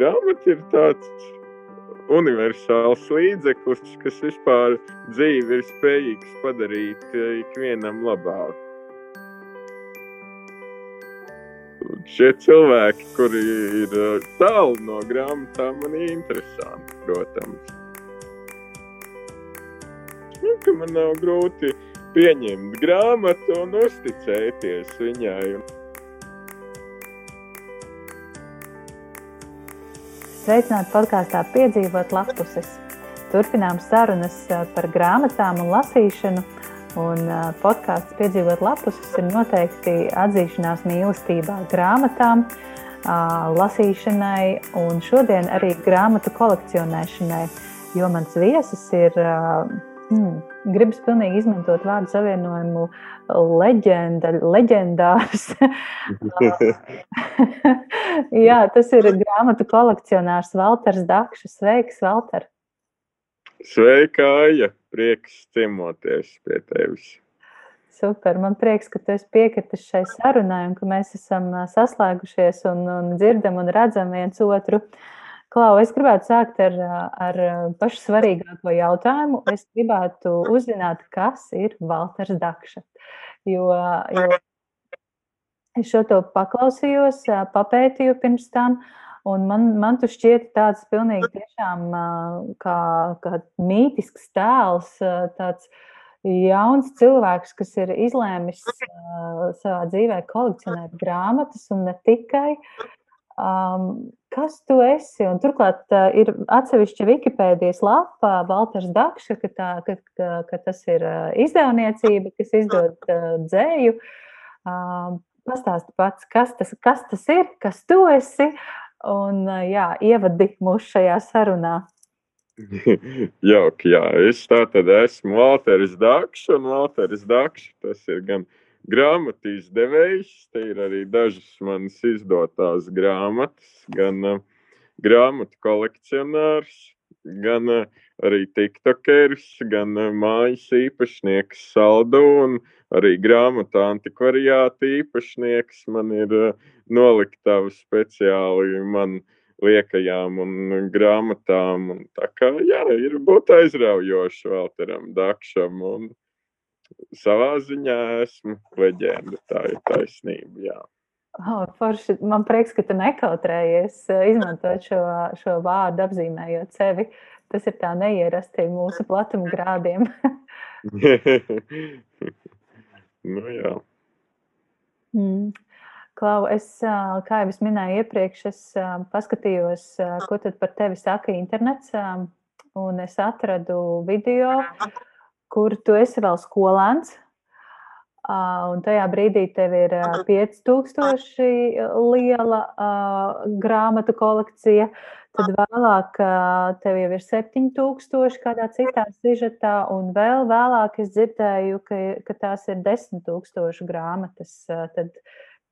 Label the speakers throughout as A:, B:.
A: grāmata ir tāds universāls līdzeklis, kas vispār dzīvi ir spējīgs padarīt eh, ikvienam labāku. Šie cilvēki, kuri ir eh, tālu no grāmatām, man ir interesanti, protams. Nu, man nav grūti pieņemt grāmatu un uzticēties viņai.
B: Sveicināti podkāstā Piedzīvot lapuses. Turpinām sarunas par grāmatām un lasīšanu. Un podkāsts Piedzīvot lapuses ir noteikti atzīšanās mīlestībā grāmatām, lasīšanai un šodien arī grāmatu kolekcionēšanai. Jo mans viesis ir Hmm. Gribas pilnīgi izmantot vārdu savienojumu leģenda, leģendārs. Jā, tas ir grāmatu kolekcionārs Valters Dakšs. Sveiks, Valter!
A: Sveika, Aija! Prieks ciemoties pie tevis!
B: Super, man prieks, ka tu piekritis šai sarunai un ka mēs esam saslēgušies un, un dzirdam un redzam viens otru. Uh, Klau, es gribētu sākt ar, ar pašu svarīgāko jautājumu. Es gribētu uzzināt, kas ir Valters Dakša. Jo, jo es šo to paklausījos, papētīju pirms tam, un man, man tu šķiet tāds pilnīgi tiešām kā, kā mītisks tēls, tāds jauns cilvēks, kas ir izlēmis savā dzīvē kolekcionēt grāmatas un ne tikai. Um, kas tu esi? Un turklāt uh, ir atsevišķa Wikipēdijas lapa, Valters Dakša, ka, tā, ka, ka, ka tas ir uh, izdevniecība, kas izdod uh, dzēju. Uh, Pastāsti pats, kas tas, kas tas ir, kas tu esi, un uh, jā, ievadi mūs šajā sarunā.
A: Jauki, jā. Es tā tad esmu Valteris Dakšs, un Valteris Dakšs tas ir gan uh, grāmatu izdevējs. Te ir arī dažas manas izdotās grāmatas, gan uh, grāmatu kolekcionārs, gan uh, arī tiktokeris, gan uh, mājas īpašnieks saldu un arī grāmatā antikvariāta īpašnieks. Man ir uh, noliktava speciāli man liekajām un grāmatām. Un tā kā jā, ir būt aizraujoši Valteram Dakšam. Un, savā ziņā esmu leģenda. Tā ir taisnība. Jā.
B: Oh, forši. Man prieks, ka tu nekautrējies eh, izmantot šo, šo vārdu, apzīmējot sevi. Tas ir tā neierasti mūsu platuma grādiem.
A: nu, jā.
B: Mm. Klau, es, kā jau es minēju iepriekš, es paskatījos, ko tad par tevi saka internets, un es atradu video, kur tu esi vēl skolēns. Un tajā brīdī tev ir 5000 liela uh, grāmatu kolekcija, tad vēlāk uh, tev jau ir 7000 kādā citā sižetā, un vēl vēlāk es dzirdēju, ka, ka tās ir 10 000 grāmatas. Tad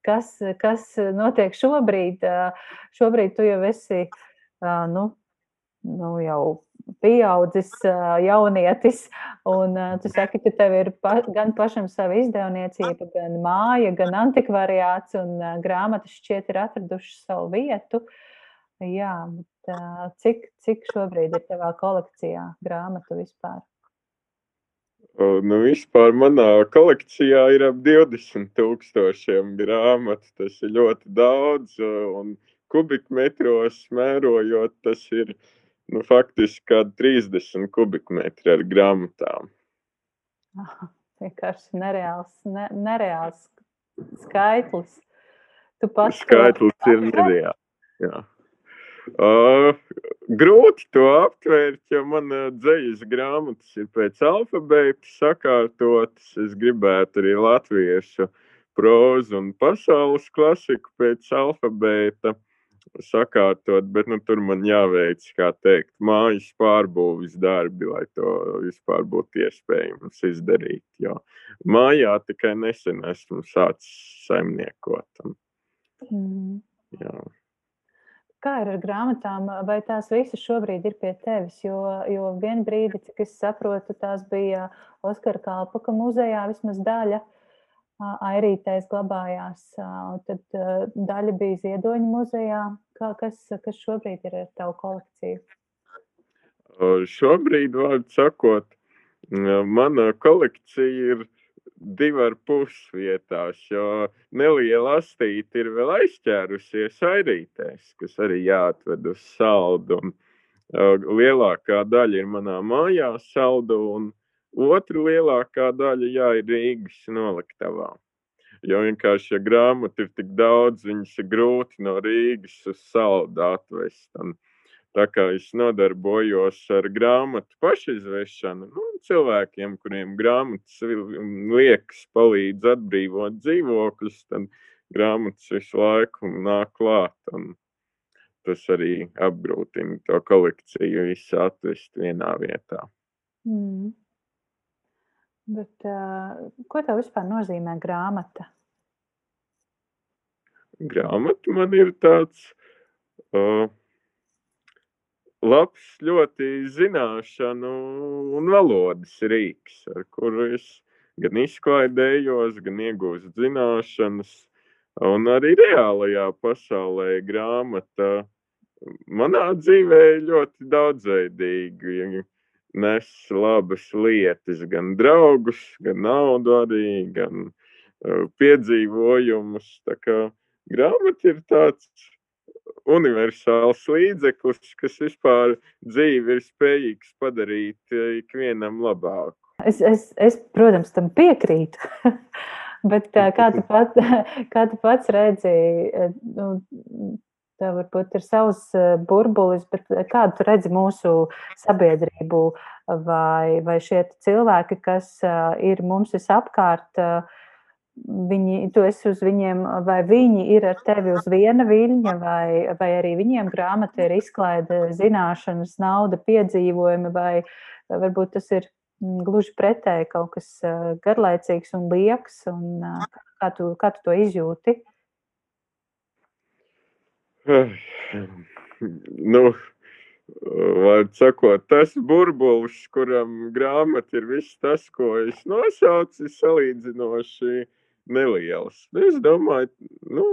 B: kas, kas notiek šobrīd? Šobrīd tu jau esi, nu, nu jau pieaudzis jaunietis, un tu saki, ka tev ir pa, gan pašam sava izdevniecība, gan māja, gan antikvariāts, un grāmatas šķiet ir atradušas savu vietu. Jā, bet cik, cik šobrīd ir tavā kolekcijā grāmatu vispār?
A: Nu, vispār manā kolekcijā ir ap 20 tūkstošiem grāmatu. Tas ir ļoti daudz, un kubikmetros mērojot, tas ir uh, nu, faktiski kādi 30 kubikmetri ar grāmatām.
B: Vienkārši nereāls, ne, nereāls skaitlis.
A: Tu pats skaitlis to... ir nereāls. Jā. Uh, grūti to aptvērt, jo man uh, dzīslas grāmatas ir pēc alfabēta sakārtotas. Es gribētu arī latviešu prózu un pasaules klasiku pēc alfabēta. Uh, sakārtot, bet nu, tur man jāveic, kā teikt, mājas pārbūves darbi, lai to vispār būtu iespējams izdarīt. Jo mājā tikai nesen esmu sācis saimniekot. Mm. Jā.
B: Kā ir ar grāmatām, vai tās visas šobrīd ir pie tevis? Jo, jo vienā brīdī, cik es saprotu, tās bija Oskara Kalpaka muzejā vismaz daļa. Airītēs glabājās, tad daļa bija Ziedoņa muzejā. Kā, kas, kas šobrīd ir ar tavu kolekciju?
A: Šobrīd, vārdu sakot, mana kolekcija ir divi ar pus vietās, jo neliela astīte ir vēl aizķērusies airītēs, kas arī jāatved uz saldu. Un, uh, lielākā daļa ir manā mājā saldu, un otra lielākā daļa jā, ir Rīgas noliktavā. Jo vienkārši, ja grāmatu ir tik daudz, viņas ir grūti no Rīgas uz saldu atvest. Un, Tā kā es nodarbojos ar grāmatu pašizvešanu, nu, cilvēkiem, kuriem grāmatas liekas, palīdz atbrīvot dzīvokļus, tad grāmatas visu laiku nāk klāt. Tas arī apgrūtina to kolekciju visu atvest vienā vietā. Mm.
B: Bet, uh, ko tev vispār nozīmē grāmata?
A: Grāmata man ir tāds uh, labs ļoti zināšanu un valodas rīks, ar kuru es gan izklaidējos, gan iegūstu zināšanas. Un arī reālajā pasaulē grāmata manā dzīvē ļoti daudzveidīgi nes labas lietas, gan draugus, gan naudu arī, gan uh, piedzīvojumus. Grāmata ir tāds universāls līdzeklis, kas vispār dzīvi ir spējīgs padarīt eh, ikvienam labāku.
B: Es, es, es protams, tam piekrītu. Bet eh, kā tu, pat, kā tu pats redzi, nu, tev varbūt ir savs burbulis, bet kādu tu redzi mūsu sabiedrību vai, vai šie cilvēki, kas ir mums visapkārt, viņi, tu esi uz viņiem, vai viņi ir ar tevi uz viena viļņa, vai, vai arī viņiem grāmata ir izklaide zināšanas, nauda, piedzīvojumi, vai, varbūt tas ir gluži pretēji kaut kas garlaicīgs un lieks, un kā tu, kā tu to izjūti?
A: Nu, Vārds sakot, tas burbulis, kuram grāmata ir viss tas, ko es nosaucu, ir salīdzinoši nelielas. Es domāju, nu,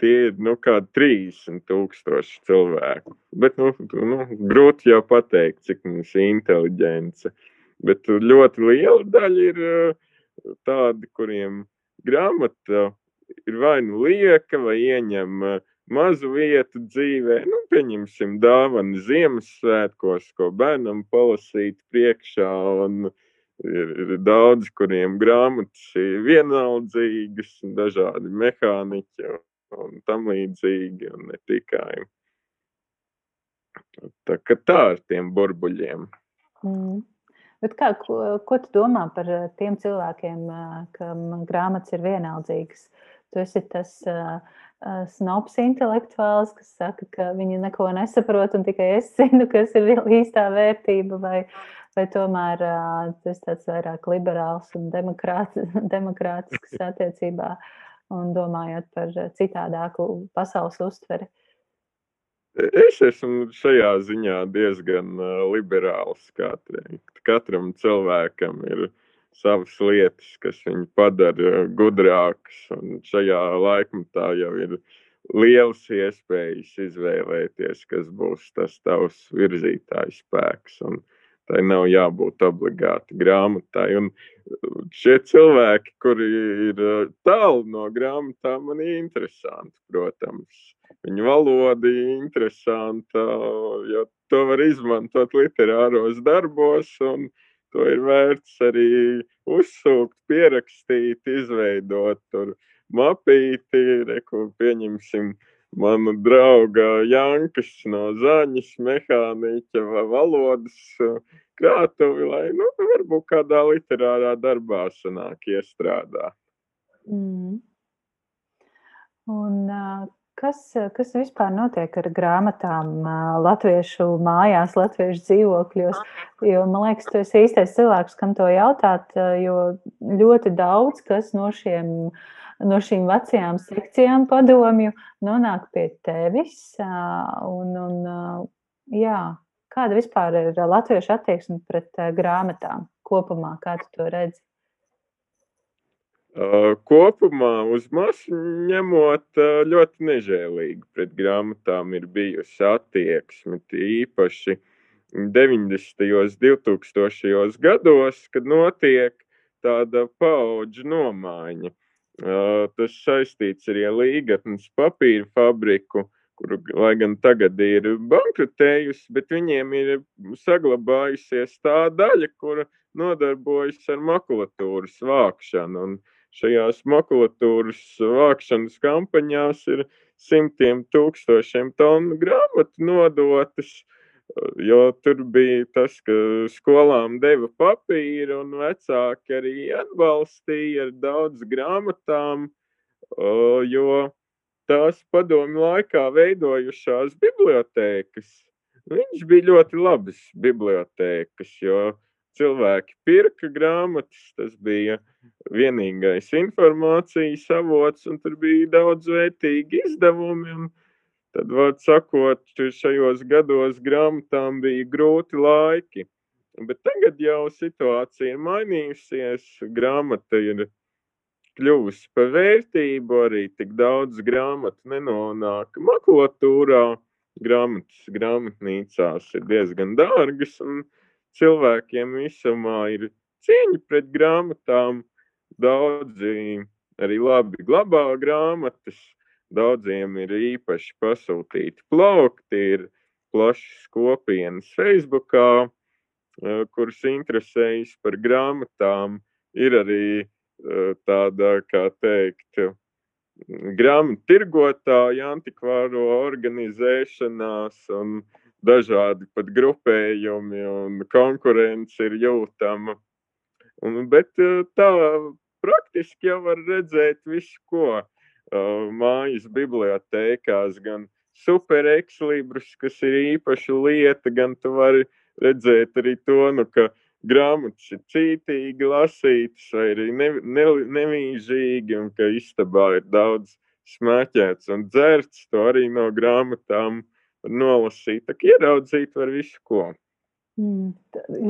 A: tie ir nu, kā 30 tūkstoši cilvēku. Bet nu, nu, grūti jau pateikt, cik mums ir inteliģence. Bet ļoti liela daļa ir eh, tādi, kuriem grāmata ir vai nu lieka, vai ieņem eh, mazu vietu dzīvē. Nu, pieņemsim dāvanu Ziemassvētkos, ko bērnam palasīt priekšā. Un, Ir, ir daudz, kuriem grāmatas ir vienaldzīgas, dažādi mehāniķi un tam līdzīgi, un ne tikai. Tā, tā ar tiem burbuļiem. Mm.
B: Bet kā, ko, ko tu domā par tiem cilvēkiem, kam grāmatas ir vienaldzīgas? Tu esi tas uh, snobs intelektuāls, kas saka, ka viņi neko nesaprot un tikai es zinu, kas ir īstā vērtība, vai, vai tomēr tas tāds vairāk liberāls un demokrāt, demokrātisks attiecībā un domājot par citādāku pasaules uztveri?
A: Es esmu šajā ziņā diezgan liberāls. Katrai. Katram cilvēkam ir savas lietas, kas viņu padara gudrākus. Un šajā laikmetā jau ir liels iespējas izvēlēties, kas būs tas tavs virzītājs spēks. Un, uh, tai nav jābūt obligāti grāmatai. Un uh, šie cilvēki, kuri ir uh, tālu no grāmatām, man ir interesanti, protams. Viņa valoda ir interesanta, jo to var izmantot literāros darbos, un to ir vērts arī uzsūkt, pierakstīt, izveidot tur mapīti, reku, pieņemsim, mana drauga Jankas no Zaņas mehāniķa valodas krātuvi, lai, nu, varbūt kādā literārā darbā sanāk iestrādā. Mm.
B: Un kas, kas vispār notiek ar grāmatām latviešu mājās, latviešu dzīvokļos? Jo, man liekas, tu esi īstais cilvēks, kam to jautāt, jo ļoti daudz kas no šiem no šīm vecajām sekcijām padomju nonāk pie tevis. Un, un, jā, kāda vispār ir latviešu attieksme pret grāmatām kopumā? Kā tu to redzi?
A: Kopumā uz masu ņemot ļoti nežēlīgi pret grāmatām ir bijusi attieksme, īpaši 90. un 2000. gados, kad notiek tāda paudžu nomaiņa. Tas saistīts arī ar Līgatnes papīra fabriku, kur, lai gan tagad ir bankrotējusi, bet viņiem ir saglabājusies tā daļa, kura nodarbojas ar makulatūras vākšanu. Un šajās makulatūras vākšanas kampaņās ir simtiem tūkstošiem tonu grāmatu nodotas. Jo tur bija tas, ka skolām deva papīru, un vecāki arī atbalstīja ar daudz grāmatām, jo tās padomju laikā veidojušās bibliotēkas. Viņš bija ļoti labas bibliotēkas, jo cilvēki pirka grāmatas, tas bija vienīgais informācijas avots, un tur bija daudz vērtīgi izdevumi. Tad, vārds sakot, šajos gados grāmatām bija grūti laiki. Bet tagad jau situācija ir mainījusies. Grāmata ir kļuvusi par vērtību, arī tik daudz grāmatu nenonāk makulatūrā. Grāmatas grāmatnīcās ir diezgan dārgas, un cilvēkiem visumā ir cieņa pret grāmatām. Daudzi arī labi glabā grāmatas, daudziem ir īpaši pasūtīti plaukti, ir plašas kopienas Facebookā, kuras interesējas par grāmatām. Ir arī tāda, kā teikt, grāmatu tirgotāju, antikvāro organizēšanās un dažādi pat grupējumi un konkurence ir jūtama. Un, bet eh, tā praktiski jau var redzēt visu, ko uh, mājas bibliotēkās, gan super ekslibris, kas ir īpaša lieta, gan tu vari redzēt arī to, nu, ka grāmatas ir cītīgi lasītas, vai arī ne, ne, nevīžīgi, un ka istabā ir daudz smēķēts un dzērts, to arī no grāmatām nolasīt, ieraudzīt var visu ko.
B: Mm,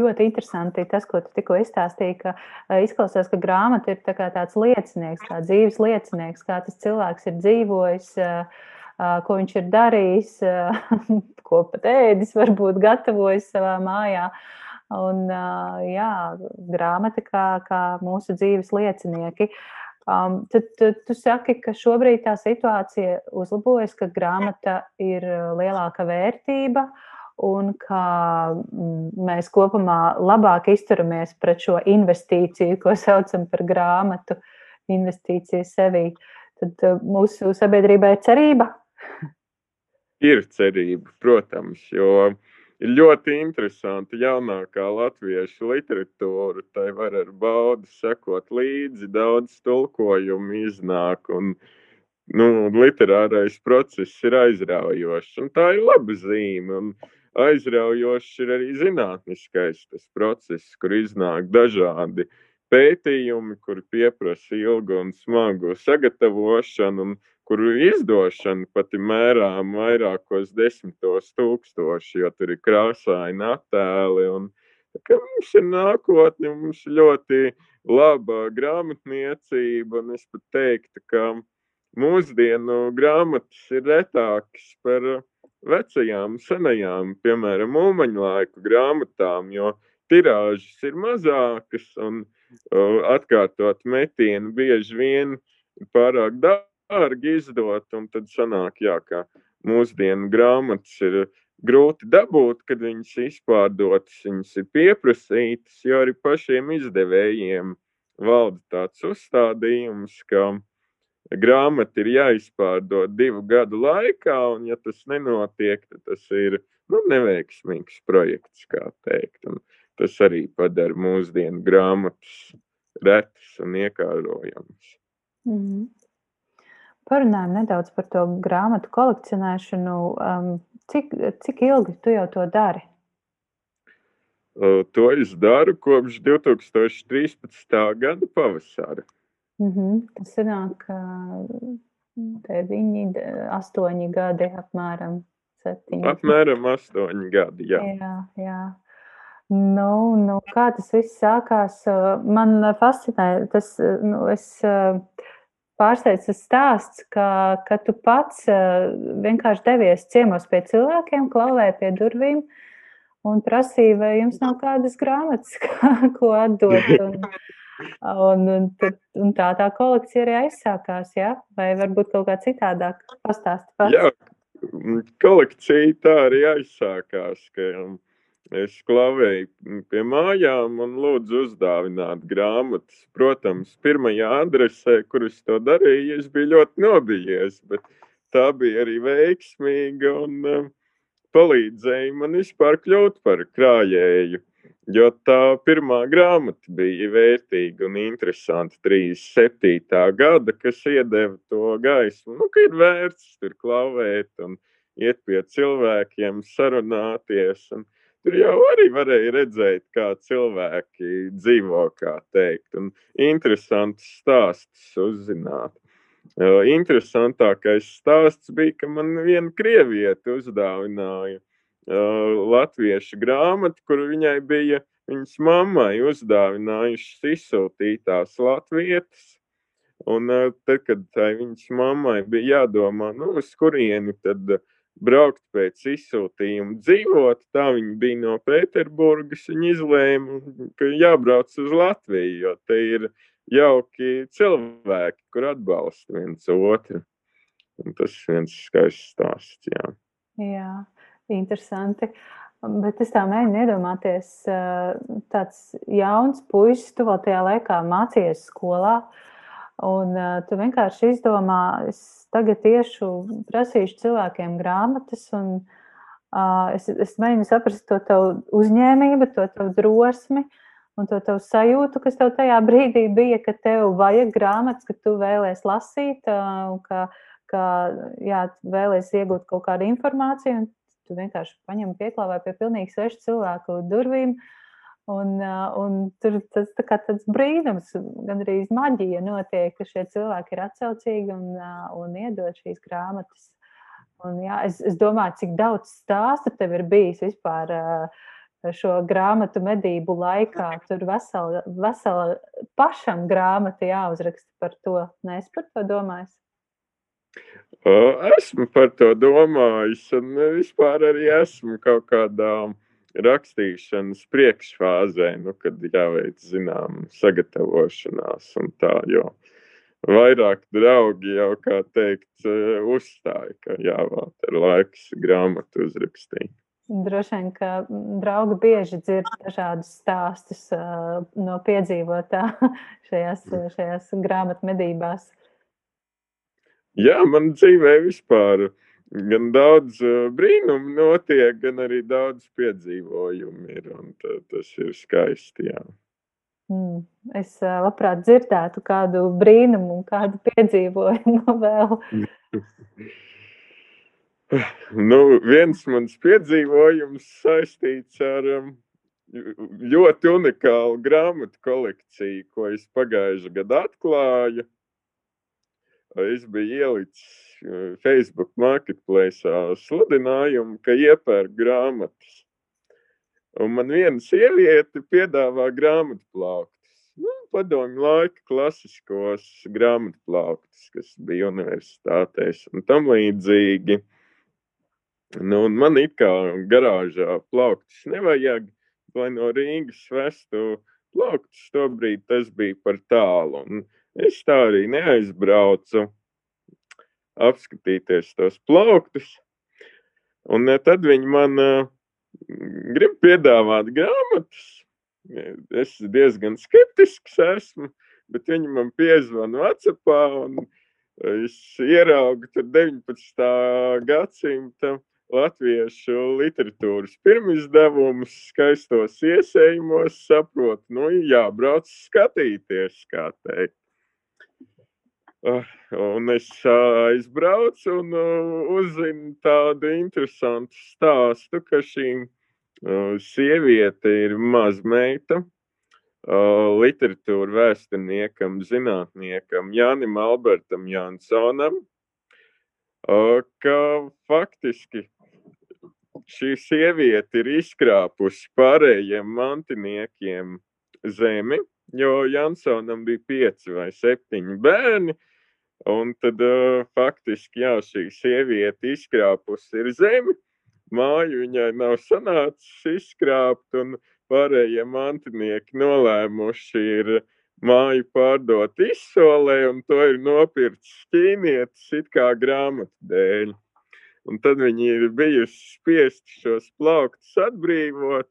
B: ļoti interesanti tas, ko tu tikko izstāstīji, ka uh, izklausās, ka grāmata ir tā tāds liecinieks, kā dzīves liecinieks, kā tas cilvēks ir dzīvojis, uh, uh, ko viņš ir darījis, ko pat ēdis, varbūt gatavojis savā mājā. Un, jā, grāmata kā, kā mūsu dzīves liecinieki. Um, tu, tu, tu saki, ka šobrīd tā situācija uzlabojas, ka grāmata ir lielāka vērtība un ka mm, mēs kopumā labāk izturamies pret šo investīciju, ko saucam par grāmatu, investīciju sevī. Tad uh, mūsu sabiedrībai ir cerība?
A: Ir cerība, protams, jo uh, ir ļoti interesanti jaunākā latviešu literatūra. Tai var ar baudu sekot līdzi, daudz tulkojumu iznāk. Un, nu, literārais process ir aizraujošs, un tā ir laba zīme. Un aizraujošs ir arī zinātniskais process, kur iznāk dažādi pētījumi, kur pieprasa ilgu un smagu sagatavošanu. Un kuru izdošana pat ir mērām vairākos desmitos tūkstoši, jo tur ir krāsaini attēli. Un, mums ir nākotne, mums ir ļoti laba grāmatniecība, un es pat teiktu, ka mūsdienu grāmatas ir retākas par vecajām, senajām, piemēram, mūmaņu laiku grāmatām, jo tirāžas ir mazākas un uh, atkārtot metienu bieži vien pārāk daudz dārgi izdot, un tad sanāk, jā, ka mūsdienu grāmatas ir grūti dabūt, kad viņas izpārdotas, viņas ir pieprasītas, jo arī pašiem izdevējiem valda tāds uzstādījums, ka grāmata ir jāizpārdod divu gadu laikā, un ja tas nenotiek, tad tas ir nu, neveiksmīgs projekts, kā teikt. Un tas arī padara mūsdienu grāmatas retas un iekārojamas.
B: Mm -hmm. Parunājam nedaudz par to grāmatu kolekcionēšanu. Um, cik, cik ilgi tu jau to dari?
A: Uh, to es daru kopš 2013. gada pavasara.
B: Mm -hmm. Tas sanāk, ka deviņi, astoņi gadi apmēram. Septiņi.
A: Apmēram astoņi gadi, jā.
B: jā, jā. Nu, nu, kā tas viss sākās? Man fascinē tas, nu, es pārsteidz tas stāsts, ka, ka tu pats vienkārši devies ciemos pie cilvēkiem, klauvēji pie durvīm un prasīja, vai jums nav kādas grāmatas, ko atdot. Un, un, un, un tā tā kolekcija arī aizsākās, ja? vai varbūt kaut kā citādāk pastāst pats.
A: Jā, kolekcija tā arī aizsākās, ka Es klavēju pie mājām un lūdzu uzdāvināt grāmatas. Protams, pirmajā adresē, kur es to darīju, es biju ļoti nobijies, bet tā bija arī veiksmīga un uh, palīdzēja man vispār kļūt par krājēju. Jo tā pirmā grāmata bija vērtīga un interesanta 37. gada, kas iedeva to gaismu, nu, ka ir vērts tur klavēt un iet pie cilvēkiem, sarunāties. Un, Tur jau arī varēja redzēt, kā cilvēki dzīvo, kā teikt, un interesants stāsts uzzināt. Interesantākais stāsts bija, ka man viena krieviete uzdāvināja latviešu grāmatu, kur viņai bija viņas mammai uzdāvinājušas izsūtītās latvietas. Un tad, kad viņas mammai bija jādomā, nu, uz kurieni tad uh, braukt pēc izsūtījuma dzīvot. Tā viņa bija no Pēterburgas. Viņa izlēma, ka jābrauc uz Latviju, jo te ir jauki cilvēki, kur atbalsta viens otru. Un tas ir viens skaists stāsts. Jā.
B: jā, interesanti. Bet es tā mēģinu iedomāties, tāds jauns puisis, tu vēl tajā laikā mācījies skolā. Un uh, tu vienkārši izdomā, es tagad tieši prasīšu cilvēkiem grāmatas, un uh, es, es mēģinu saprast to tavu uzņēmību, to tavu drosmi un to tavu sajūtu, kas tev tajā brīdī bija, ka tev vajag grāmatas, ka tu vēlēs lasīt, uh, ka, ka jā, vēlēs iegūt kaut kādu informāciju, un tu vienkārši paņem pieklāvē pie pilnīgi svešu cilvēku durvīm. Uh, Un, un tur tas tā kā tāds brīnums, gandrīz maģija notiek, ka šie cilvēki ir atsaucīgi un, un iedod šīs grāmatas. Un, jā, es, es domāju, cik daudz stāstu tev ir bijis vispār šo grāmatu medību laikā. Tur vesela, vesela pašam grāmata jāuzraksta par to. Nē, es par to domāju.
A: Esmu par to domājis, un vispār arī esmu kaut kādā rakstīšanas priekšfāzē, nu, kad jāveic zinām sagatavošanās un tā, jo vairāk draugi jau, kā teikt, eh, uzstāja, ka jāvāt ar laiks grāmatu uzrakstīt.
B: Droši vien, ka draugi bieži dzird dažādus stāstus uh, no piedzīvotā šajās, šajās grāmatmedībās.
A: Jā, man dzīvē vispār uh, gan daudz brīnumu notiek, gan arī daudz piedzīvojumu ir. Tas ir skaisti. Jā.
B: Mm. Es labprāt dzirdētu kādu brīnumu, kādu piedzīvojumu vēl.
A: nu, viens mans piedzīvojums saistīts ar um, ļoti unikālu grāmatu kolekciju, ko es pagājušajā gadā atklāju. Es biju ielicis Facebook marketplace sludinājumu, ka iepērk grāmatas. Un man viena sieviete piedāvā grāmatu plauktus. Nu, padomju laika klasiskos grāmatu plauktus, kas bija universitātēs un tam līdzīgi. Nu, man it kā garāžā plauktus nevajag, lai no Rīgas vestu plauktus. Tobrīd tas bija par tālu. Un es tā arī neaizbraucu apskatīties tos plauktus. Un eh, tad viņi man uh, grib piedāvāt grāmatas. Es diezgan skeptisks esmu, bet viņi man piezvana Vācijā, un es ieraugu tur 19. gadsimta latviešu literatūras pirmizdevumus, skaistos iesējumos, saprotu, nu, jābrauc skatīties, kā teikt. Ah, un es aizbraucu un uzzinu tādu interesantu stāstu, ka šī sieviete ir mazmeita literatūra vēsturniekam, zinātniekam Jānim Albertam Jansonam, ka faktiski šī sieviete ir izkrāpusi pārējiem mantiniekiem zemi, jo Jansonam bija pieci vai septiņi bērni. Un tad uh, faktiski jā, šī sieviete izkrāpusi ir zemi, māju viņai nav sanācis izkrāpt, un pārējie mantinieki nolēmuši ir māju pārdot izsolē, un to ir nopircis ķīnietis it kā grāmatu dēļ. Un tad viņi ir bijuši spiesti šos plauktus atbrīvot,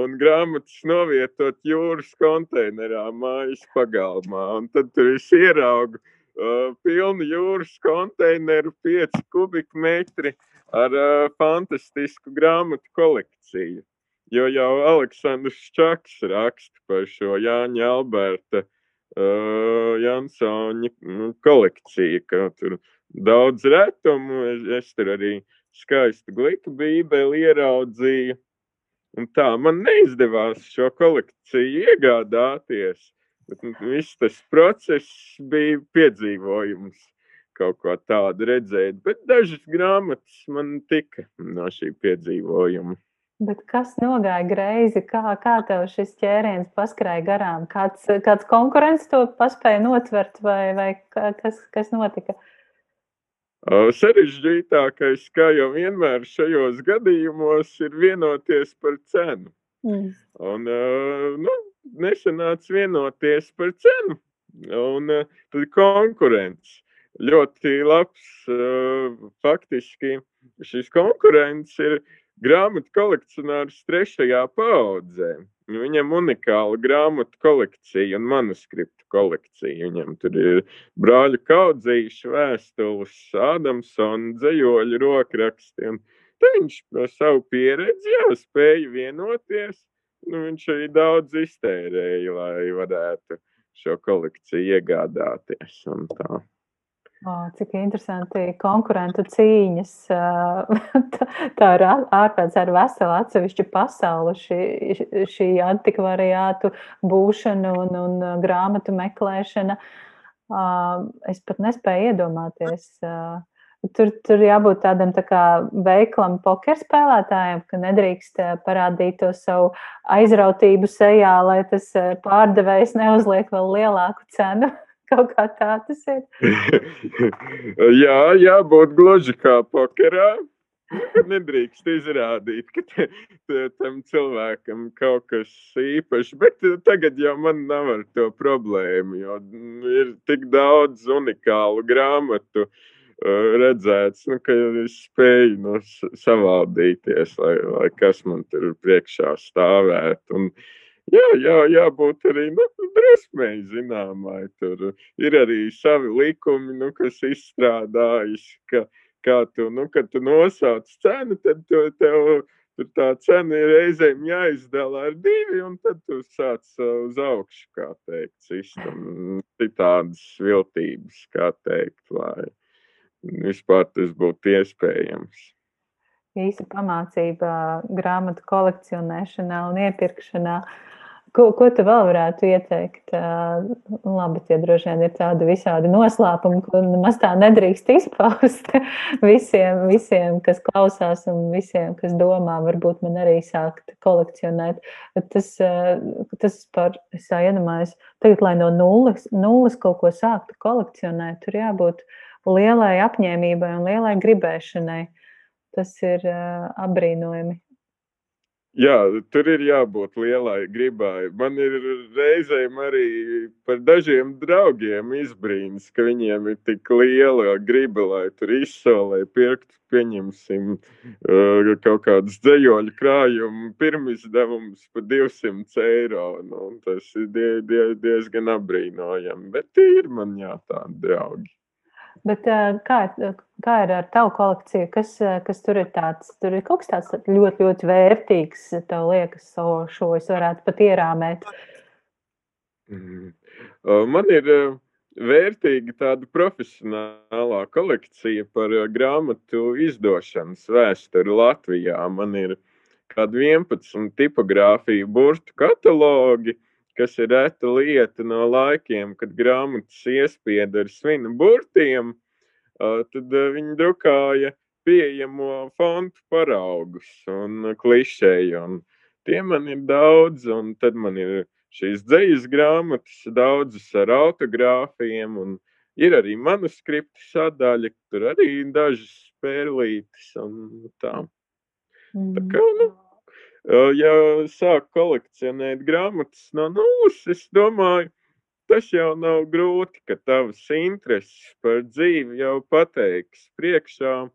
A: un grāmatas novietot jūras konteinerā, mājas pagalmā. Un tad tur es ieraugu uh, pilnu jūras konteineru, 5 kubikmetri ar uh, fantastisku grāmatu kolekciju. Jo jau Aleksandrs Čaks raksta par šo Jāņa Alberta uh, Jansona nu, kolekciju, ka tur daudz retumu, es, es tur arī skaistu gliku bībeli ieraudzīju. Un tā man neizdevās šo kolekciju iegādāties. Bet nu, viss tas process bija piedzīvojums kaut ko tādu redzēt. Bet dažas grāmatas man tika no šī piedzīvojuma.
B: Bet kas nogāja greizi? Kā, kā tev šis ķēriens paskrēja garām? Kāds, kāds konkurents to paspēja notvert vai, vai kas, kas notika?
A: Sarežģītākais, kā jau vienmēr šajos gadījumos, ir vienoties par cenu. Mm. Un, nu, nesanāca vienoties par cenu. Un tad konkurence. Ļoti labs, faktiski šis konkurents ir grāmatu kolekcionārs trešajā paudzē. Viņam unikāla grāmatu kolekcija un manuskriptu kolekcija. Viņam tur ir brāļu kaudzīšu vēstules, Ādamsona dzējoļu rokraksti. Un te viņš ar savu pieredzi jau spēja vienoties. Nu, viņš arī daudz iztērēja, lai varētu šo kolekciju iegādāties.
B: Oh, cik interesanti konkurentu cīņas. tā, ir ārpēc ar veselu atsevišķu pasauli, šī, šī antikvariātu būšana un, un grāmatu meklēšana. Es pat nespēju iedomāties. Tur, tur jābūt tādam tā kā veiklam pokerspēlētājam, ka nedrīkst parādīt to savu aizrautību sejā, lai tas pārdevējs neuzliek vēl lielāku cenu. Kaut kā tā tas ir.
A: jā, jābūt gluži kā pokerā. Nedrīkst izrādīt, ka te, te, tam cilvēkam kaut kas īpašs, bet tagad jau man nav ar to problēmu, jo ir tik daudz unikālu grāmatu uh, redzēts, nu, ka es spēju nu, savādīties, lai, lai kas man tur priekšā stāvētu. Un, Jā, jā, jābūt arī nu, drusmēji zināmai. Tur ir arī savi likumi, nu, kas izstrādājas, ka, kā tu, nu, kad tu nosauc cenu, tad tu, tev tur tā cena ir reizēm jāizdala ar divi, un tad tu sāc uz augšu, kā teikt, sistam, citādas viltības, kā teikt, lai vispār tas būtu iespējams
B: īsa pamācība grāmatu kolekcionēšanā un iepirkšanā. Ko, ko tu vēl varētu ieteikt? Labi, tie droši vien ir tādi visādi noslēpumi, ko nemaz tā nedrīkst izpaust visiem, visiem, kas klausās un visiem, kas domā, varbūt man arī sākt kolekcionēt. Tas, tas par, es iedomājos, tagad, lai no nulles, nulles kaut ko sāktu kolekcionēt, tur jābūt lielai apņēmībai un lielai gribēšanai. Tas ir apbrīnojami.
A: Jā, tur ir jābūt lielai gribai. Man ir reizēm arī par dažiem draugiem izbrīns, ka viņiem ir tik liela griba, lai tur izsolē pirkt, pieņemsim, kaut kādus dzējoļu krājumu pirmizdevums par 200 eiro. Nu, tas ir die, die, diezgan apbrīnojami, bet ir man jā tādi draugi.
B: Bet kā, kā ir ar tavu kolekciju? Kas, kas tur ir tāds? Tur ir kaut kas tāds ļoti, ļoti vērtīgs. Tev liekas, so, šo es varētu pat ierāmēt.
A: Mm. Man ir vērtīga tāda profesionālā kolekcija par grāmatu izdošanas vēsturi Latvijā. Man ir kādi 11 tipogrāfiju burtu katalogi kas ir reta lieta no laikiem, kad grāmatas iespieda ar svinu burtiem, tad viņi drukāja pieejamo fontu paraugus un klišēju. Un tie man ir daudz, un tad man ir šīs dzīslas grāmatas, daudzas ar autogrāfiem, un ir arī manuskripta sadaļa, tur arī dažas spēlītas un tā. Mm. tā kā, nu, ja sāk kolekcionēt grāmatas no nulles, es domāju, tas jau nav grūti, ka tavas intereses par dzīvi jau pateiks priekšā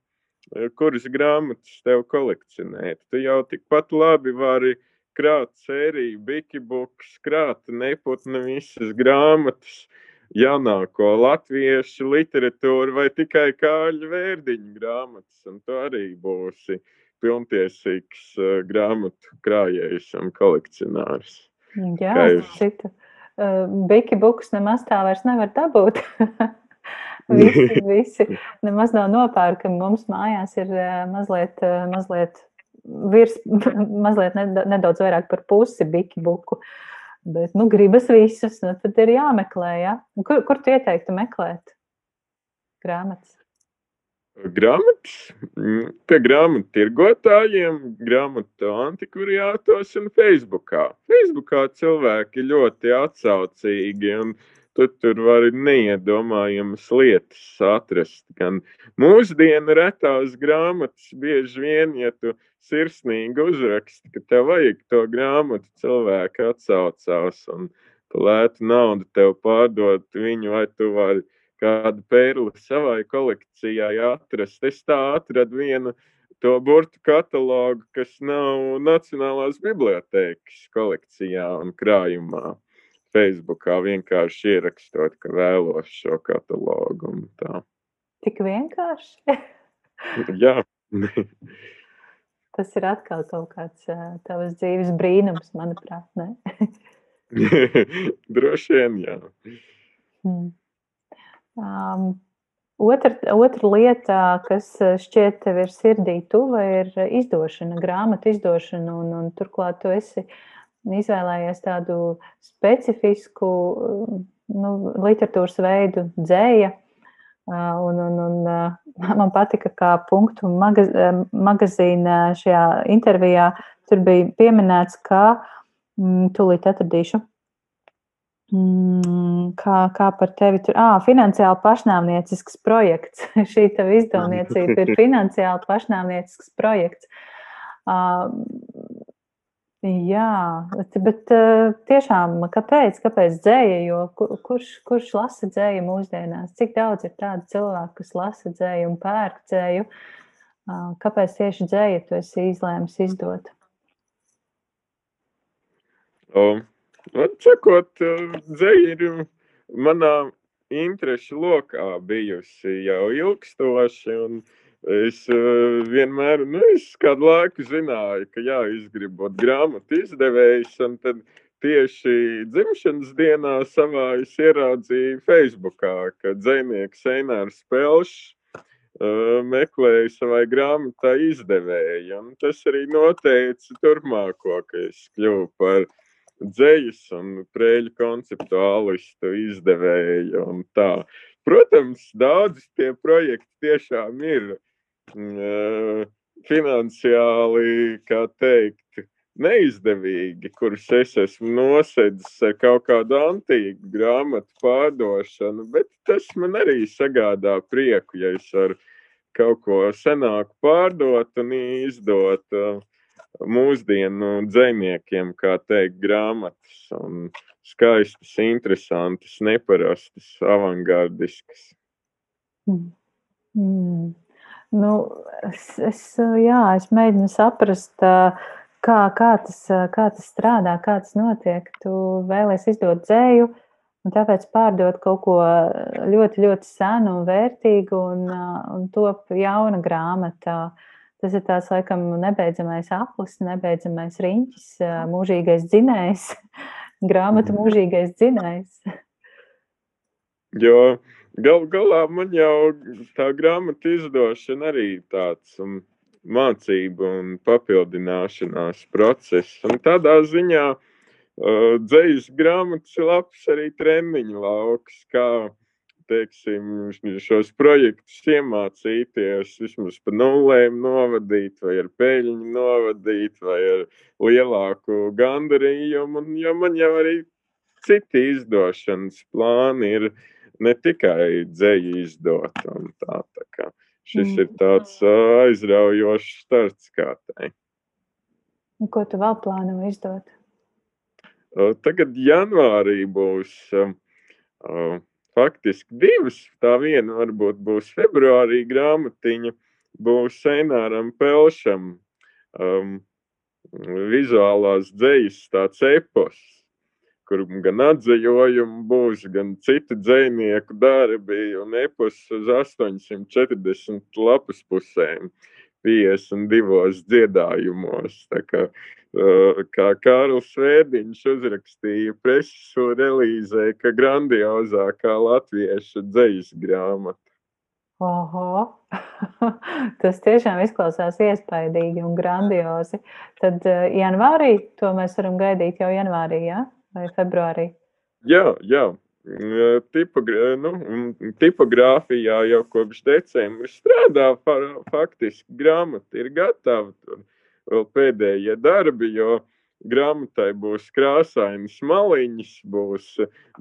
A: kuras grāmatas tev kolekcionēt. Tu jau tikpat labi vari krāt sēriju, bikibuks, krāt neputni visas grāmatas, jaunāko latviešu literatūru vai tikai kāļu vērdiņu grāmatas, un tu arī būsi pilntiesīgs uh, grāmatu krājējs un kolekcionārs.
B: Jā, jūs... cita. Uh, Bikibuks nemaz tā vairs nevar dabūt. visi, visi nemaz nav nopērkami. Mums mājās ir eh, mazliet, eh, mazliet, virs, mazliet nedaudz vairāk par pusi bikibuku. Bet, nu, gribas visus, nu, tad ir jāmeklē, ja? Kur, kur tu ieteiktu meklēt grāmatas?
A: Grāmatas mm, pie grāmatu tirgotājiem, grāmatu antikvariātos un Facebookā. Facebookā cilvēki ļoti atsaucīgi un tu tur vari neiedomājamas lietas atrast. Gan mūsdienu retās grāmatas, bieži vien, ja tu sirsnīgi uzraksti, ka tev vajag to grāmatu, cilvēki atsaucās un lētu naudu tev pārdot viņu, vai tu vari kādu pērli savai kolekcijai atrast. Es tā atradu vienu to burtu katalogu, kas nav Nacionālās bibliotēkas kolekcijā un krājumā. Facebookā vienkārši ierakstot, ka vēlos šo katalogu.
B: Tik vienkārši?
A: Jā.
B: Tas ir atkal kaut kāds tavs dzīves brīnums, manuprāt.
A: Droši vien, jā.
B: Hmm. Um, otra, otra lieta, kas šķiet tev ir sirdī tuva, ir izdošana, grāmatu izdošana. Un, un turklāt tu esi izvēlējies tādu specifisku nu, literatūras veidu, dzēja. Un, un, un man patika, kā punktu magaz, magazīna šajā intervijā tur bija pieminēts, ka mm, tūlīt atradīšu. Mm, kā, kā par tevi tur? Ah, finansiāli pašnāvniecisks projekts. Šī tava izdevniecība ir finansiāli pašnāvniecisks projekts. Uh, Jā, bet tiešām, kāpēc, kāpēc dzēja? Jo kurš, kurš lasa dzēju mūsdienās? Cik daudz ir tādu cilvēku, kas lasa dzēju un pērk dzēju? Kāpēc tieši dzēju tu esi izlēmis izdot?
A: O, sakot, dzēja ir manā interešu lokā bijusi jau ilgstoši. Uh, Es uh, vienmēr, nu, es kādu laiku zināju, ka jā, es gribu būt grāmatu izdevējs, un tad tieši dzimšanas dienā savā es ieraudzīju Facebookā, ka dzēnieks Einārs Pelšs uh, meklēja savai grāmatai izdevēju, un tas arī noteica turpmāko, ka es kļuvu par dzējas un prēļu konceptuālistu izdevēju un tā. Protams, daudz tie projekti tiešām ir finansiāli, kā teikt, neizdevīgi, kurus es esmu nosedzis ar kaut kādu antīku grāmatu pārdošanu, bet tas man arī sagādā prieku, ja es varu kaut ko senāku pārdot un izdot uh, mūsdienu dzēniekiem, kā teikt, grāmatas skaistas, interesantas, neparastas, avangardiskas.
B: Mm. Mm. Nu, es, es, jā, es mēģinu saprast, kā, kā, tas, kā tas strādā, kā tas notiek. Tu vēlēsies izdot dzēju, un tāpēc pārdot kaut ko ļoti, ļoti senu un vērtīgu, un, un top jauna grāmata. Tas ir tās, laikam, nebeidzamais aplis, nebeidzamais riņķis, mūžīgais dzinējs, grāmata mūžīgais dzinējs.
A: Jo Galu galā man jau tā grāmata izdošana arī tāds um, mācību un papildināšanās process. Un tādā ziņā uh, dzējas grāmatas ir labs arī treniņu lauks, kā teiksim, šos projektus iemācīties, vismaz pa nulēm novadīt, vai ar peļņu novadīt, vai ar lielāku gandarījumu. Un, jo man jau arī citi izdošanas plāni ir ne tikai dzēju izdot. Tā, tā kā šis mm. ir tāds aizraujošs starts kā tai.
B: Ko tu vēl plāno izdot?
A: Tagad janvārī būs uh, faktiski divas. Tā viena varbūt būs februārī grāmatiņa, būs Eināram Pelšam um, vizuālās dzejas tāds epos, kur gan atzējojumi būs, gan citu dzējnieku darbi un epos uz 840 lapas pusēm. 52 dziedājumos. Tā kā kā Kārlis Svēdiņš uzrakstīja preses relīzē, ka grandiozākā latviešu dzejas grāmata.
B: Oho, tas tiešām izklausās iespaidīgi un grandiozi. Tad janvārī to mēs varam gaidīt jau janvārī, ja? vai februārī?
A: Jā, jā. Tipogra nu, tipogrāfijā jau kopš decembra strādā faktiski grāmata ir gatava. Tur vēl pēdējie darbi, jo grāmatai būs krāsainas maliņas, būs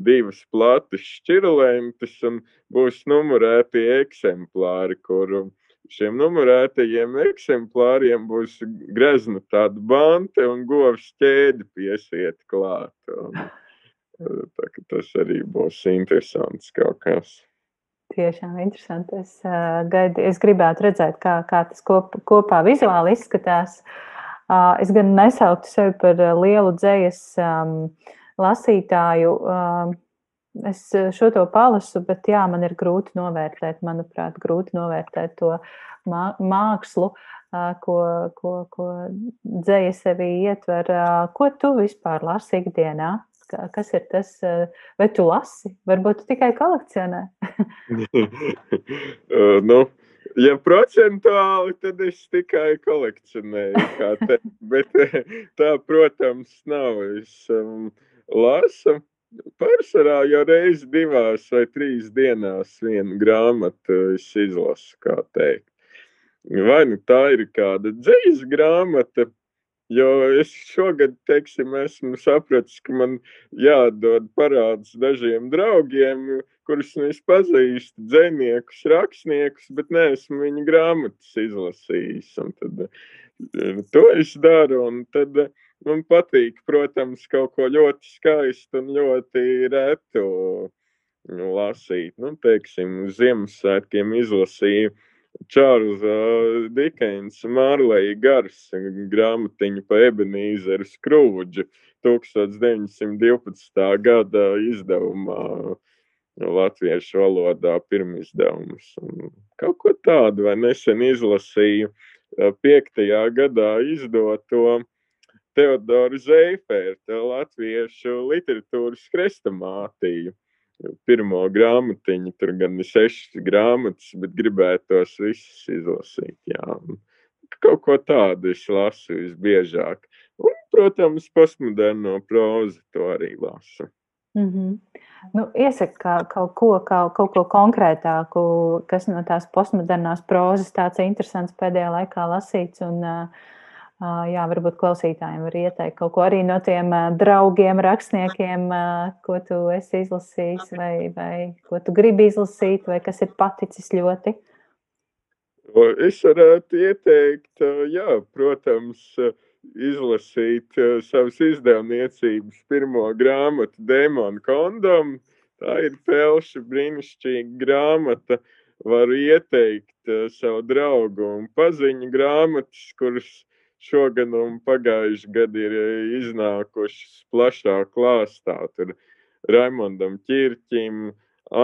A: divas platas šķirlentes un būs numurēti eksemplāri, kur šiem numurētajiem eksemplāriem būs grezna tāda bante un govs ķēdi piesiet klāt. Un, tā, tas arī būs interesants kaut kas.
B: Tiešām interesanti. Es, uh, gaidu, es gribētu redzēt, kā, kā tas kop, kopā vizuāli izskatās. Uh, es gan nesauktu sevi par lielu dzējas um, lasītāju. Uh, es šo to palasu, bet jā, man ir grūti novērtēt, manuprāt, grūti novērtēt to mā, mākslu, ko, ko, ko dzēja sevī ietver. Ko tu vispār lasi ikdienā? Kas ir tas, eh, vai tu lasi? Varbūt tu tikai kolekcionē.
A: uh, nu, ja procentuāli, tad es tikai kolekcionēju. Te, bet tā, protams, nav. Es um, lasu pārsvarā jau reizi divās vai trīs dienās vienu grāmatu izlasu, kā teikt. Vai nu tā ir kāda dzīves grāmata, Jo es šogad, teiksim, esmu sapratis, ka man jādod parāds dažiem draugiem, kurus es pazīstu, dziniekus, rakstniekus, bet neesmu viņu grāmatas izlasījis. Un tad eh, to es daru, un tad eh, man patīk, protams, kaut ko ļoti skaistu un ļoti retu lasīt. Nu, teiksim, Ziemassvētkiem izlasīju Čārlza Dikensa Mārlēja Gars grāmatiņa pa Ebenīzeru Skrūģu 1912. gada izdevumā latviešu valodā pirmizdevums. Kaut ko tādu vai nesen izlasīju piektajā gadā izdoto Teodoru Zeiferta latviešu literatūras krestamātiju pirmo grāmatiņu, tur gan ir sešas grāmatas, bet gribētos visas izlasīt. Jā. Kaut ko tādu es lasu visbiežāk. Un, protams, postmoderno prózu to arī lasu.
B: Mm -hmm. nu, iesaka kā, kaut ko, kā, kaut ko konkrētāku, kas no tās postmodernās prózas tāds interesants pēdējā laikā lasīts. Un, uh, jā, varbūt klausītājiem var ieteikt kaut ko arī no tiem draugiem, rakstniekiem, ko tu esi izlasījis, vai, vai ko tu gribi izlasīt, vai kas ir paticis ļoti.
A: Es varētu ieteikt, jā, protams, izlasīt savas izdevniecības pirmo grāmatu Demona kondom. Tā ir pelša brīnišķīga grāmata. Varu ieteikt savu draugu un paziņu grāmatas, kuras šogad un pagājuši gadu ir e, iznākušas plašā klāstā. Tur Raimondam Čirķim,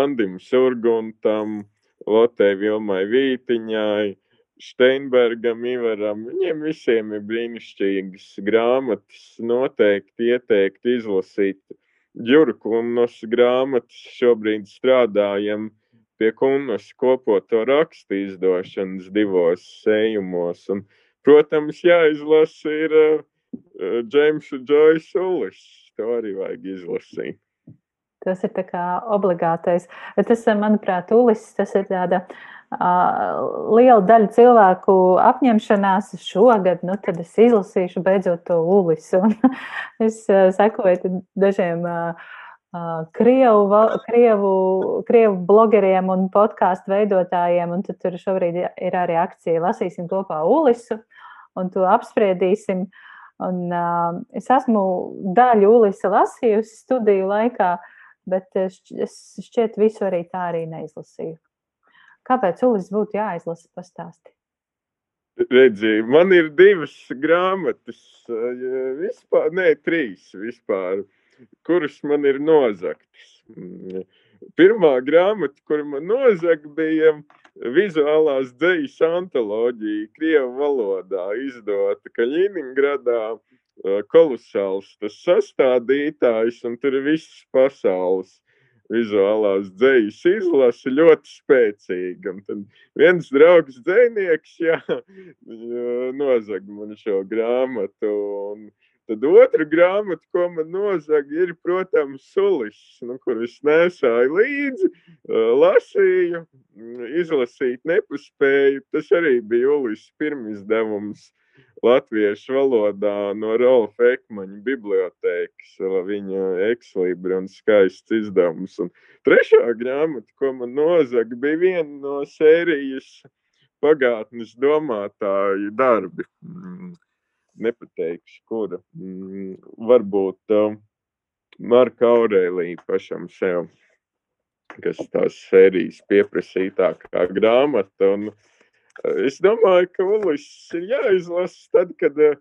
A: Andim Surguntam, Lotē Vilmai Vītiņai, Steinbergam, Ivaram. Viņiem visiem ir brīnišķīgas grāmatas. Noteikti ieteikt izlasīt. Jurkunas grāmatas šobrīd strādājam pie kunas kopoto rakstu izdošanas divos sējumos. Un Protams, jāizlasa ir uh, Džeimsa Džoisa Ulis. To arī vajag izlasīt.
B: Tas ir obligātais. Tas, manuprāt, Ulis, tas ir tāda uh, liela daļa cilvēku apņemšanās šogad. Nu, tad es izlasīšu beidzot to Ulis. Un es uh, sekoju dažiem uh, Krievu, krievu, krievu blogeriem un podkāstu veidotājiem, un tur šobrīd ir arī akcija Lasīsim kopā Ulisu, un to apspriedīsim. Un, uh, es esmu daļu Ulisa lasījusi studiju laikā, uh, bet es šķiet visu arī tā arī neizlasīju. Kāpēc Ulis būtu jāizlasa pastāstīt?
A: Redzi, man ir divas grāmatas, vispār, ne, trīs vispār, kuras man ir nozagtas. Mm, pirmā grāmata, kur man nozaga, bija vizuālās dzejas antoloģija Krievu valodā, izdota Kaļiningradā kolosāls tas sastādītājs, un tur ir viss pasaules vizuālās dzejas izlase ļoti spēcīga. Un tad viens draugs dzēnieks, jā, nozag man šo grāmatu. Un tad otra grāmata, ko man nozag, ir, protams, sulis, nu, kur es nesāju līdzi, lasīju, izlasīt nepaspēju. Tas arī bija Ulis pirmizdevums latviešu valodā no Rolfa Ekmaņa bibliotēkas. Viņa ekslibra un skaists izdevums. Un trešā grāmata, ko man nozaga, bija viena no sērijas pagātnes domātāju darbi. Mm, nepateikšu, kura. Mm, varbūt uh, Marka Aurēlija pašam sev, kas tās sērijas pieprasītākā grāmata. Un, uh, Es domāju, ka Ulis ir jāizlasa tad, kad uh,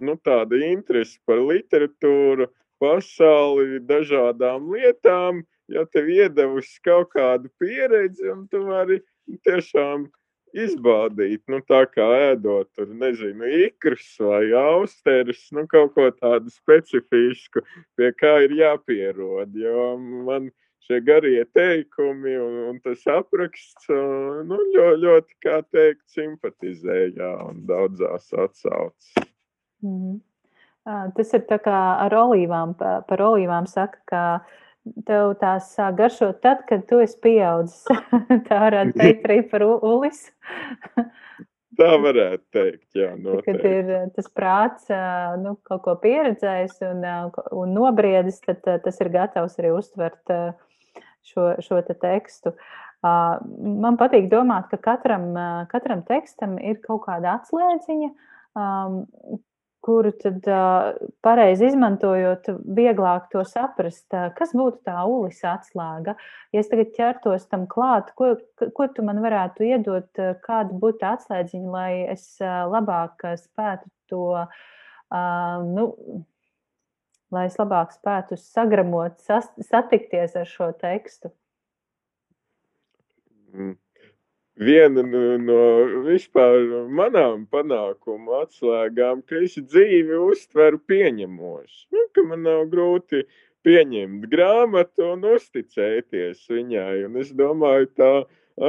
A: nu, tāda interese par literatūru, pasauli, dažādām lietām, ja tev iedevusi kaut kādu pieredzi, un tu vari tiešām izbaudīt, nu, tā kā ēdot, tur, nezinu, ikrus vai austerus, nu, kaut ko tādu specifisku, pie kā ir jāpierod, jo man šie garie teikumi un, un tas apraksts nu, ļoti, ļoti, kā teikt, simpatizēja un daudzās atsaucas.
B: Mm -hmm. Tas ir tā kā ar olīvām. Par olīvām saka, ka tev tās sāk garšot tad, kad tu esi pieaudzis. tā varētu teikt arī par ulis.
A: Tā varētu teikt, jā, noteikti.
B: Kad ir tas prāts, nu, kaut ko pieredzējis un, un nobriedis, tad tas ir gatavs arī uztvert šo, šo te tekstu. Man patīk domāt, ka katram, katram tekstam ir kaut kāda atslēdziņa, kuru tad pareizi izmantojot, vieglāk to saprast. Kas būtu tā ulis atslēga? Ja es tagad ķertos tam klāt, ko, ko tu man varētu iedot, kāda būtu atslēdziņa, lai es labāk spētu to, nu, lai es labāk spētu sagramot, sas, satikties ar šo tekstu?
A: Mm. Viena no, no vispār manām panākumu atslēgām, ka es dzīvi uztveru pieņemoši. Nu, ka man nav grūti pieņemt grāmatu un uzticēties viņai. Un es domāju, tā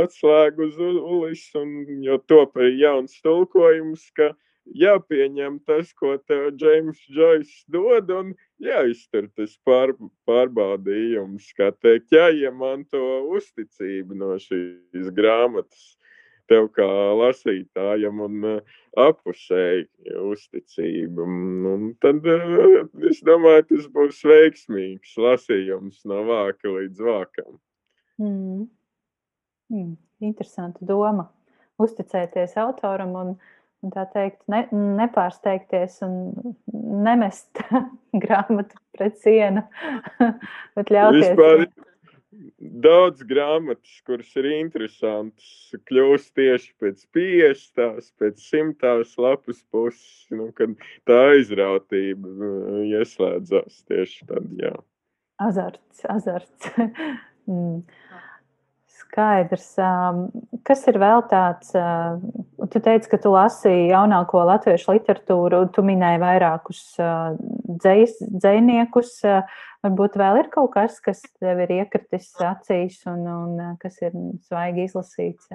A: atslēga uz ulis, un jo top arī jauns tulkojums, ka jāpieņem tas, ko tev Džeims Džois dod, un jāiztur tas pār, pārbaudījums, kā teikt, jāiemanto uzticība no šīs grāmatas tev kā lasītājam un uh, apusēji uzticība. Un tad uh, es domāju, tas būs veiksmīgs lasījums no vāka līdz vākam.
B: Mm. Mm. Interesanta doma. Uzticēties autoram un un tā teikt, ne, nepārsteigties un nemest grāmatu pret sienu, bet ļauties. Vispār,
A: daudz grāmatas, kuras ir interesantas, kļūst tieši pēc piestās, pēc simtās lapas puses, nu, kad tā aizrautība uh, ieslēdzās tieši tad, jā.
B: Azarts, azarts. mm. Skaidrs. Kas ir vēl tāds? Tu teici, ka tu lasīji jaunāko latviešu literatūru, tu minēji vairākus dzējas, dzējniekus. Varbūt vēl ir kaut kas, kas tev ir iekritis acīs un, un kas ir svaigi izlasīts,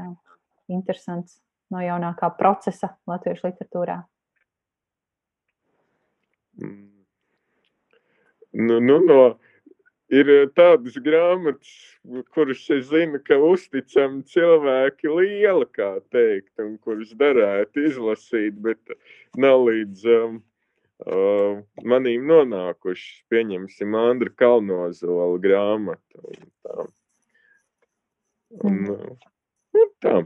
B: interesants no jaunākā procesa latviešu literatūrā.
A: Mm. Nu, nu, no ir tādas grāmatas, kuras es zinu, ka uzticami cilvēki liela, kā teikt, un kuras derētu izlasīt, bet nav līdz um, uh, manīm nonākušas, pieņemsim, Andra Kalnozola grāmatu. Un tā. Un, uh, tā.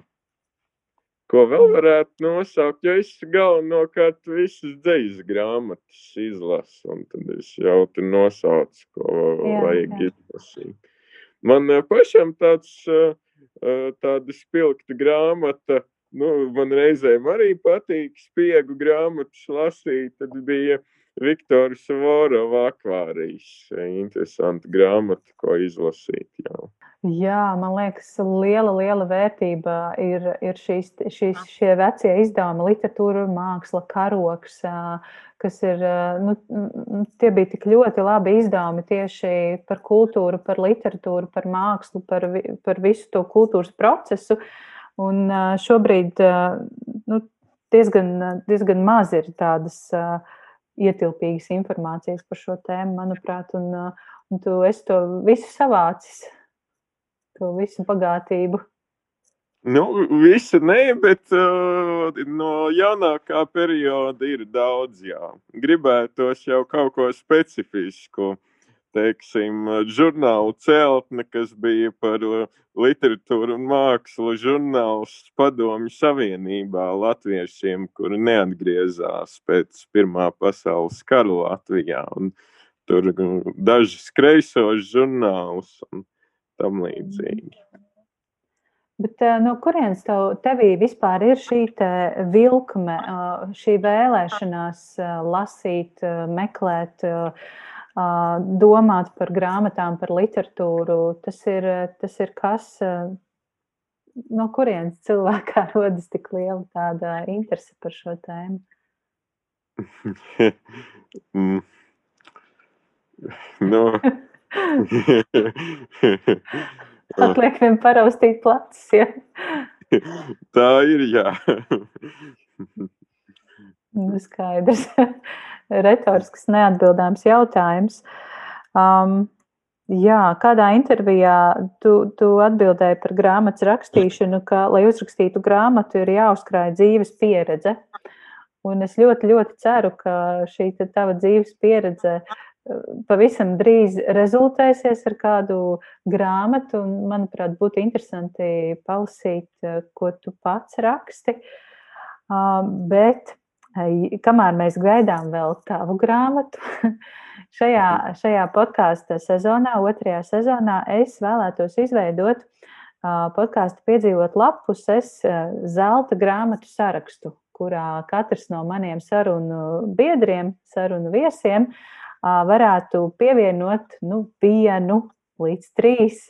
A: Ko vēl varētu nosaukt? Jo es galvenokārt visas dzīslas grāmatas izlasu, un tad es jau tur nosaucu, ko jā, vajag jā. izlasīt. Man pašam tāds, tāda spilgta grāmata, nu, man reizēm arī patīk spiegu grāmatas lasīt, tad bija Viktora Savorova akvārijas. Interesanta grāmata, ko izlasīt jau.
B: Jā, man liekas, liela, liela vērtība ir, ir šīs, šīs, šie vecie izdevumi, literatūra, māksla, karoks, kas ir, nu, tie bija tik ļoti labi izdevumi tieši par kultūru, par literatūru, par mākslu, par, par visu to kultūras procesu. Un šobrīd nu, diezgan, diezgan maz ir tādas ietilpīgas informācijas par šo tēmu, manuprāt, un, un tu esi to visu savācis to visu bagātību?
A: Nu, visu nē, bet uh, no jaunākā perioda ir daudz. Jā. Gribētos jau kaut ko specifisku. Teiksim, žurnāla celtne, kas bija par uh, literatūru un mākslu, žurnāls Padomju Savienībā latviešiem, kuri neatgriezās pēc Pirmā pasaules kara Latvijā. Un tur uh, daži kreisos žurnālus. Un, tam līdzīgi.
B: Bet eh, no kurienes tev, tevī vispār ir šī vilkme, eh, šī vēlēšanās eh, lasīt, meklēt, domāt par grāmatām, par literatūru? Tas ir, tas ir kas, no kurienes cilvēkā rodas tik liela tāda interese par šo tēmu?
A: mm. no.
B: Atliek vien paraustīt plecs, ja?
A: Tā ir, jā.
B: Nu, skaidrs. Retorisks neatbildāms jautājums. Um, jā, kādā intervijā tu, tu atbildēji par grāmatas rakstīšanu, ka, lai uzrakstītu grāmatu, ir jāuzkrāj dzīves pieredze. Un es ļoti, ļoti ceru, ka šī tava dzīves pieredze uh, pavisam drīz rezultēsies ar kādu grāmatu. Un, manuprāt, būtu interesanti palasīt, ko tu pats raksti. Bet kamēr mēs gaidām vēl tavu grāmatu, šajā, šajā podkāstu sezonā, otrajā sezonā, es vēlētos izveidot podkāstu piedzīvot lapuses zelta grāmatu sarakstu, kurā katrs no maniem sarunu biedriem, sarunu viesiem uh, varētu pievienot nu, vienu līdz trīs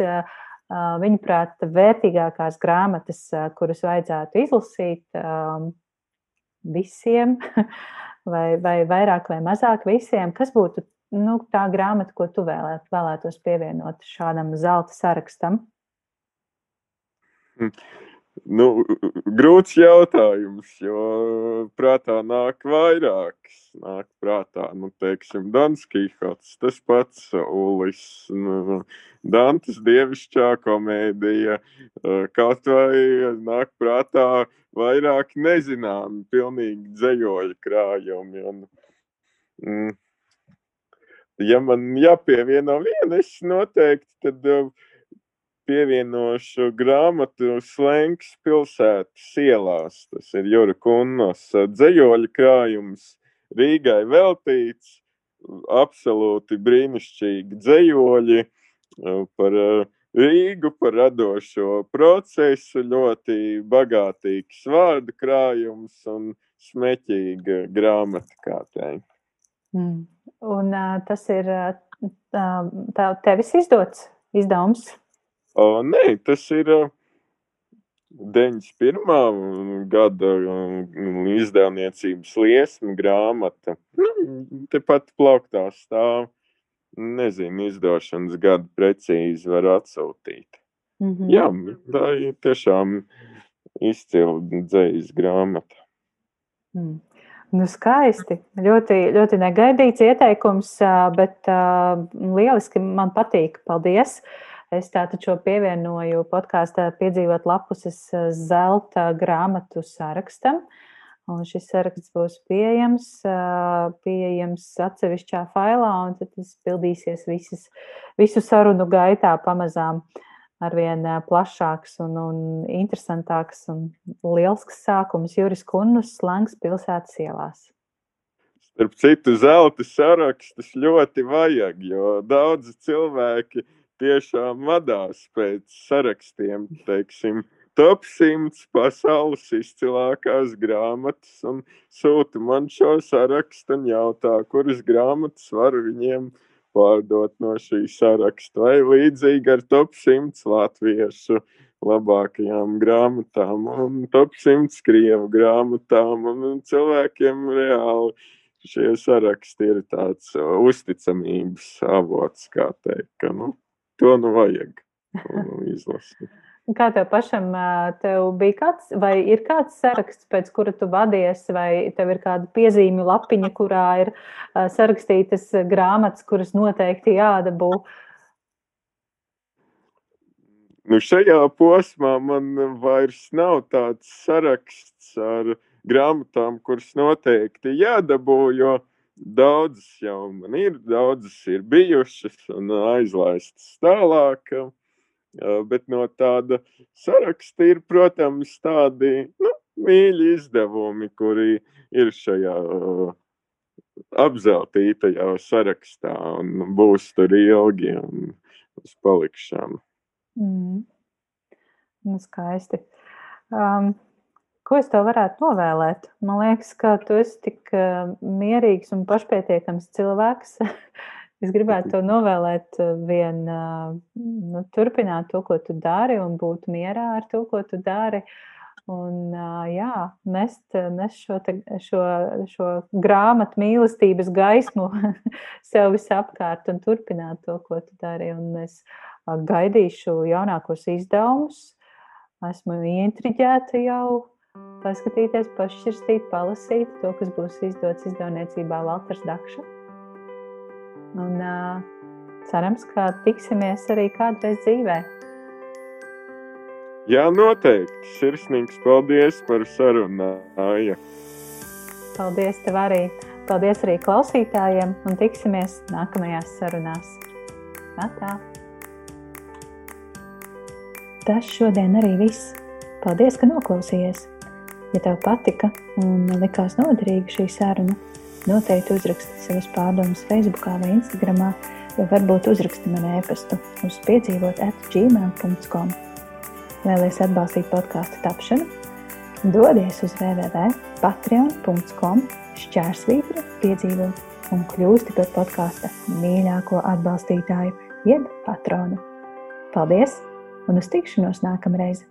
B: viņuprāt, vērtīgākās grāmatas, kuras vajadzētu izlasīt visiem, vai, vai vairāk vai mazāk visiem. Kas būtu nu, tā grāmata, ko tu vēlēt, vēlētos pievienot šādam zelta sarakstam?
A: Mm. Nu, grūts jautājums, jo prātā nāk vairākas. Nāk prātā, nu, teiksim, Dans Kihots, tas pats Ulis, nu, Dantas dievišķā komēdija, kaut vai nāk prātā vairāk nezināmi, pilnīgi dzējoļi krājumi. Un, mm, ja man jāpievieno viena, es noteikti tad. Uh, pievienošu grāmatu Slēngas pilsētas ielās. Tas ir Jura Kunnas dzējoļa krājums Rīgai veltīts. Absolūti brīnišķīgi dzējoļi par Rīgu, par radošo procesu, ļoti bagātīgs vārdu krājums un smeķīga grāmata, kā teikt.
B: Mm. Un uh, tas ir uh, tevis izdots izdevums?
A: O, nē, tas ir 91. gada izdevniecības liesma grāmata. Nu, tepat plauktā stāv. Nezinu, izdošanas gadu precīzi var atsūtīt. Mm -hmm. Jā, tā ir tiešām izcila dzējas grāmata.
B: Mm. Nu, skaisti. Ļoti, ļoti negaidīts ieteikums, bet uh, lieliski man patīk. Paldies! Es tātad šo pievienoju podkāstā piedzīvot lapuses zelta grāmatu sarakstam. Un šis saraksts būs pieejams, pieejams atsevišķā failā, un tas pildīsies visas, visu sarunu gaitā pamazām. Arvien plašāks un, un interesantāks un liels sākums Juris Kunnus slangs pilsētas ielās.
A: Starp citu, zelta sarakstus ļoti vajag, jo daudzi cilvēki tiešām vadās pēc sarakstiem, teiksim, top 100 pasaules izcilākās grāmatas un sūta man šo sarakstu un jautā, kuras grāmatas var viņiem pārdot no šī saraksta, vai līdzīgi ar top 100 latviešu labākajām grāmatām un top 100 krievu grāmatām. Un cilvēkiem reāli šie saraksti ir tāds uzticamības avots, kā teikt, ka nu, to nu vajag izlasīt.
B: Kā tev pašam tev bija kāds, vai ir kāds saraksts, pēc kura tu vadies, vai tev ir kāda piezīmju lapiņa, kurā ir sarakstītas grāmatas, kuras noteikti jādabū?
A: Nu šajā posmā man vairs nav tāds saraksts ar grāmatām, kuras noteikti jādabū, jo daudzas jau man ir, daudzas ir bijušas un aizlaistas tālāk. Bet no tāda saraksta ir, protams, tādi nu, mīļi izdevumi, kuri ir šajā apzeltītajā sarakstā un būs tur ilgi un uz palikšanu.
B: Mm. Nu, skaisti. Um, ko es tev varētu novēlēt? Man liekas, ka tu esi tik uh, mierīgs un pašpietiekams cilvēks. Es gribētu to novēlēt, eh, vien eh, nu, turpināt to, ko tu dari, un būt mierā ar to, ko tu dari. Un, eh, jā, nest, nest šo, te, šo, šo grāmatu mīlestības gaismu sev visapkārt un turpināt to, ko tu dari. Un es gaidīšu jaunākos izdevumus. Esmu intriģēta jau paskatīties, pašķirstīt, palasīt to, kas būs izdots izdevniecībā Valters Dakša. Un uh, cerams, ka tiksimies arī kādreiz dzīvē.
A: Jā, noteikti. Sirsnīgs paldies par sarunu.
B: Paldies tev arī. Paldies arī klausītājiem un tiksimies nākamajās sarunās. Atā. Tas šodien arī viss. Paldies, ka noklausījies! Ja tev patika un likās noderīga šī saruna, Noteikti uzraksti savas pārdomas Facebook vai Instagram, vai varbūt uzraksti man e-pastu uz piedzīvot atgmail.com. Vēlēs atbalstīt podkāstu tapšanu? Dodies uz www.patreon.com šķērsvītra piedzīvot un kļūsti par podkāsta mīļāko atbalstītāju, jeb patronu. Paldies un uz tikšanos nākamreiz!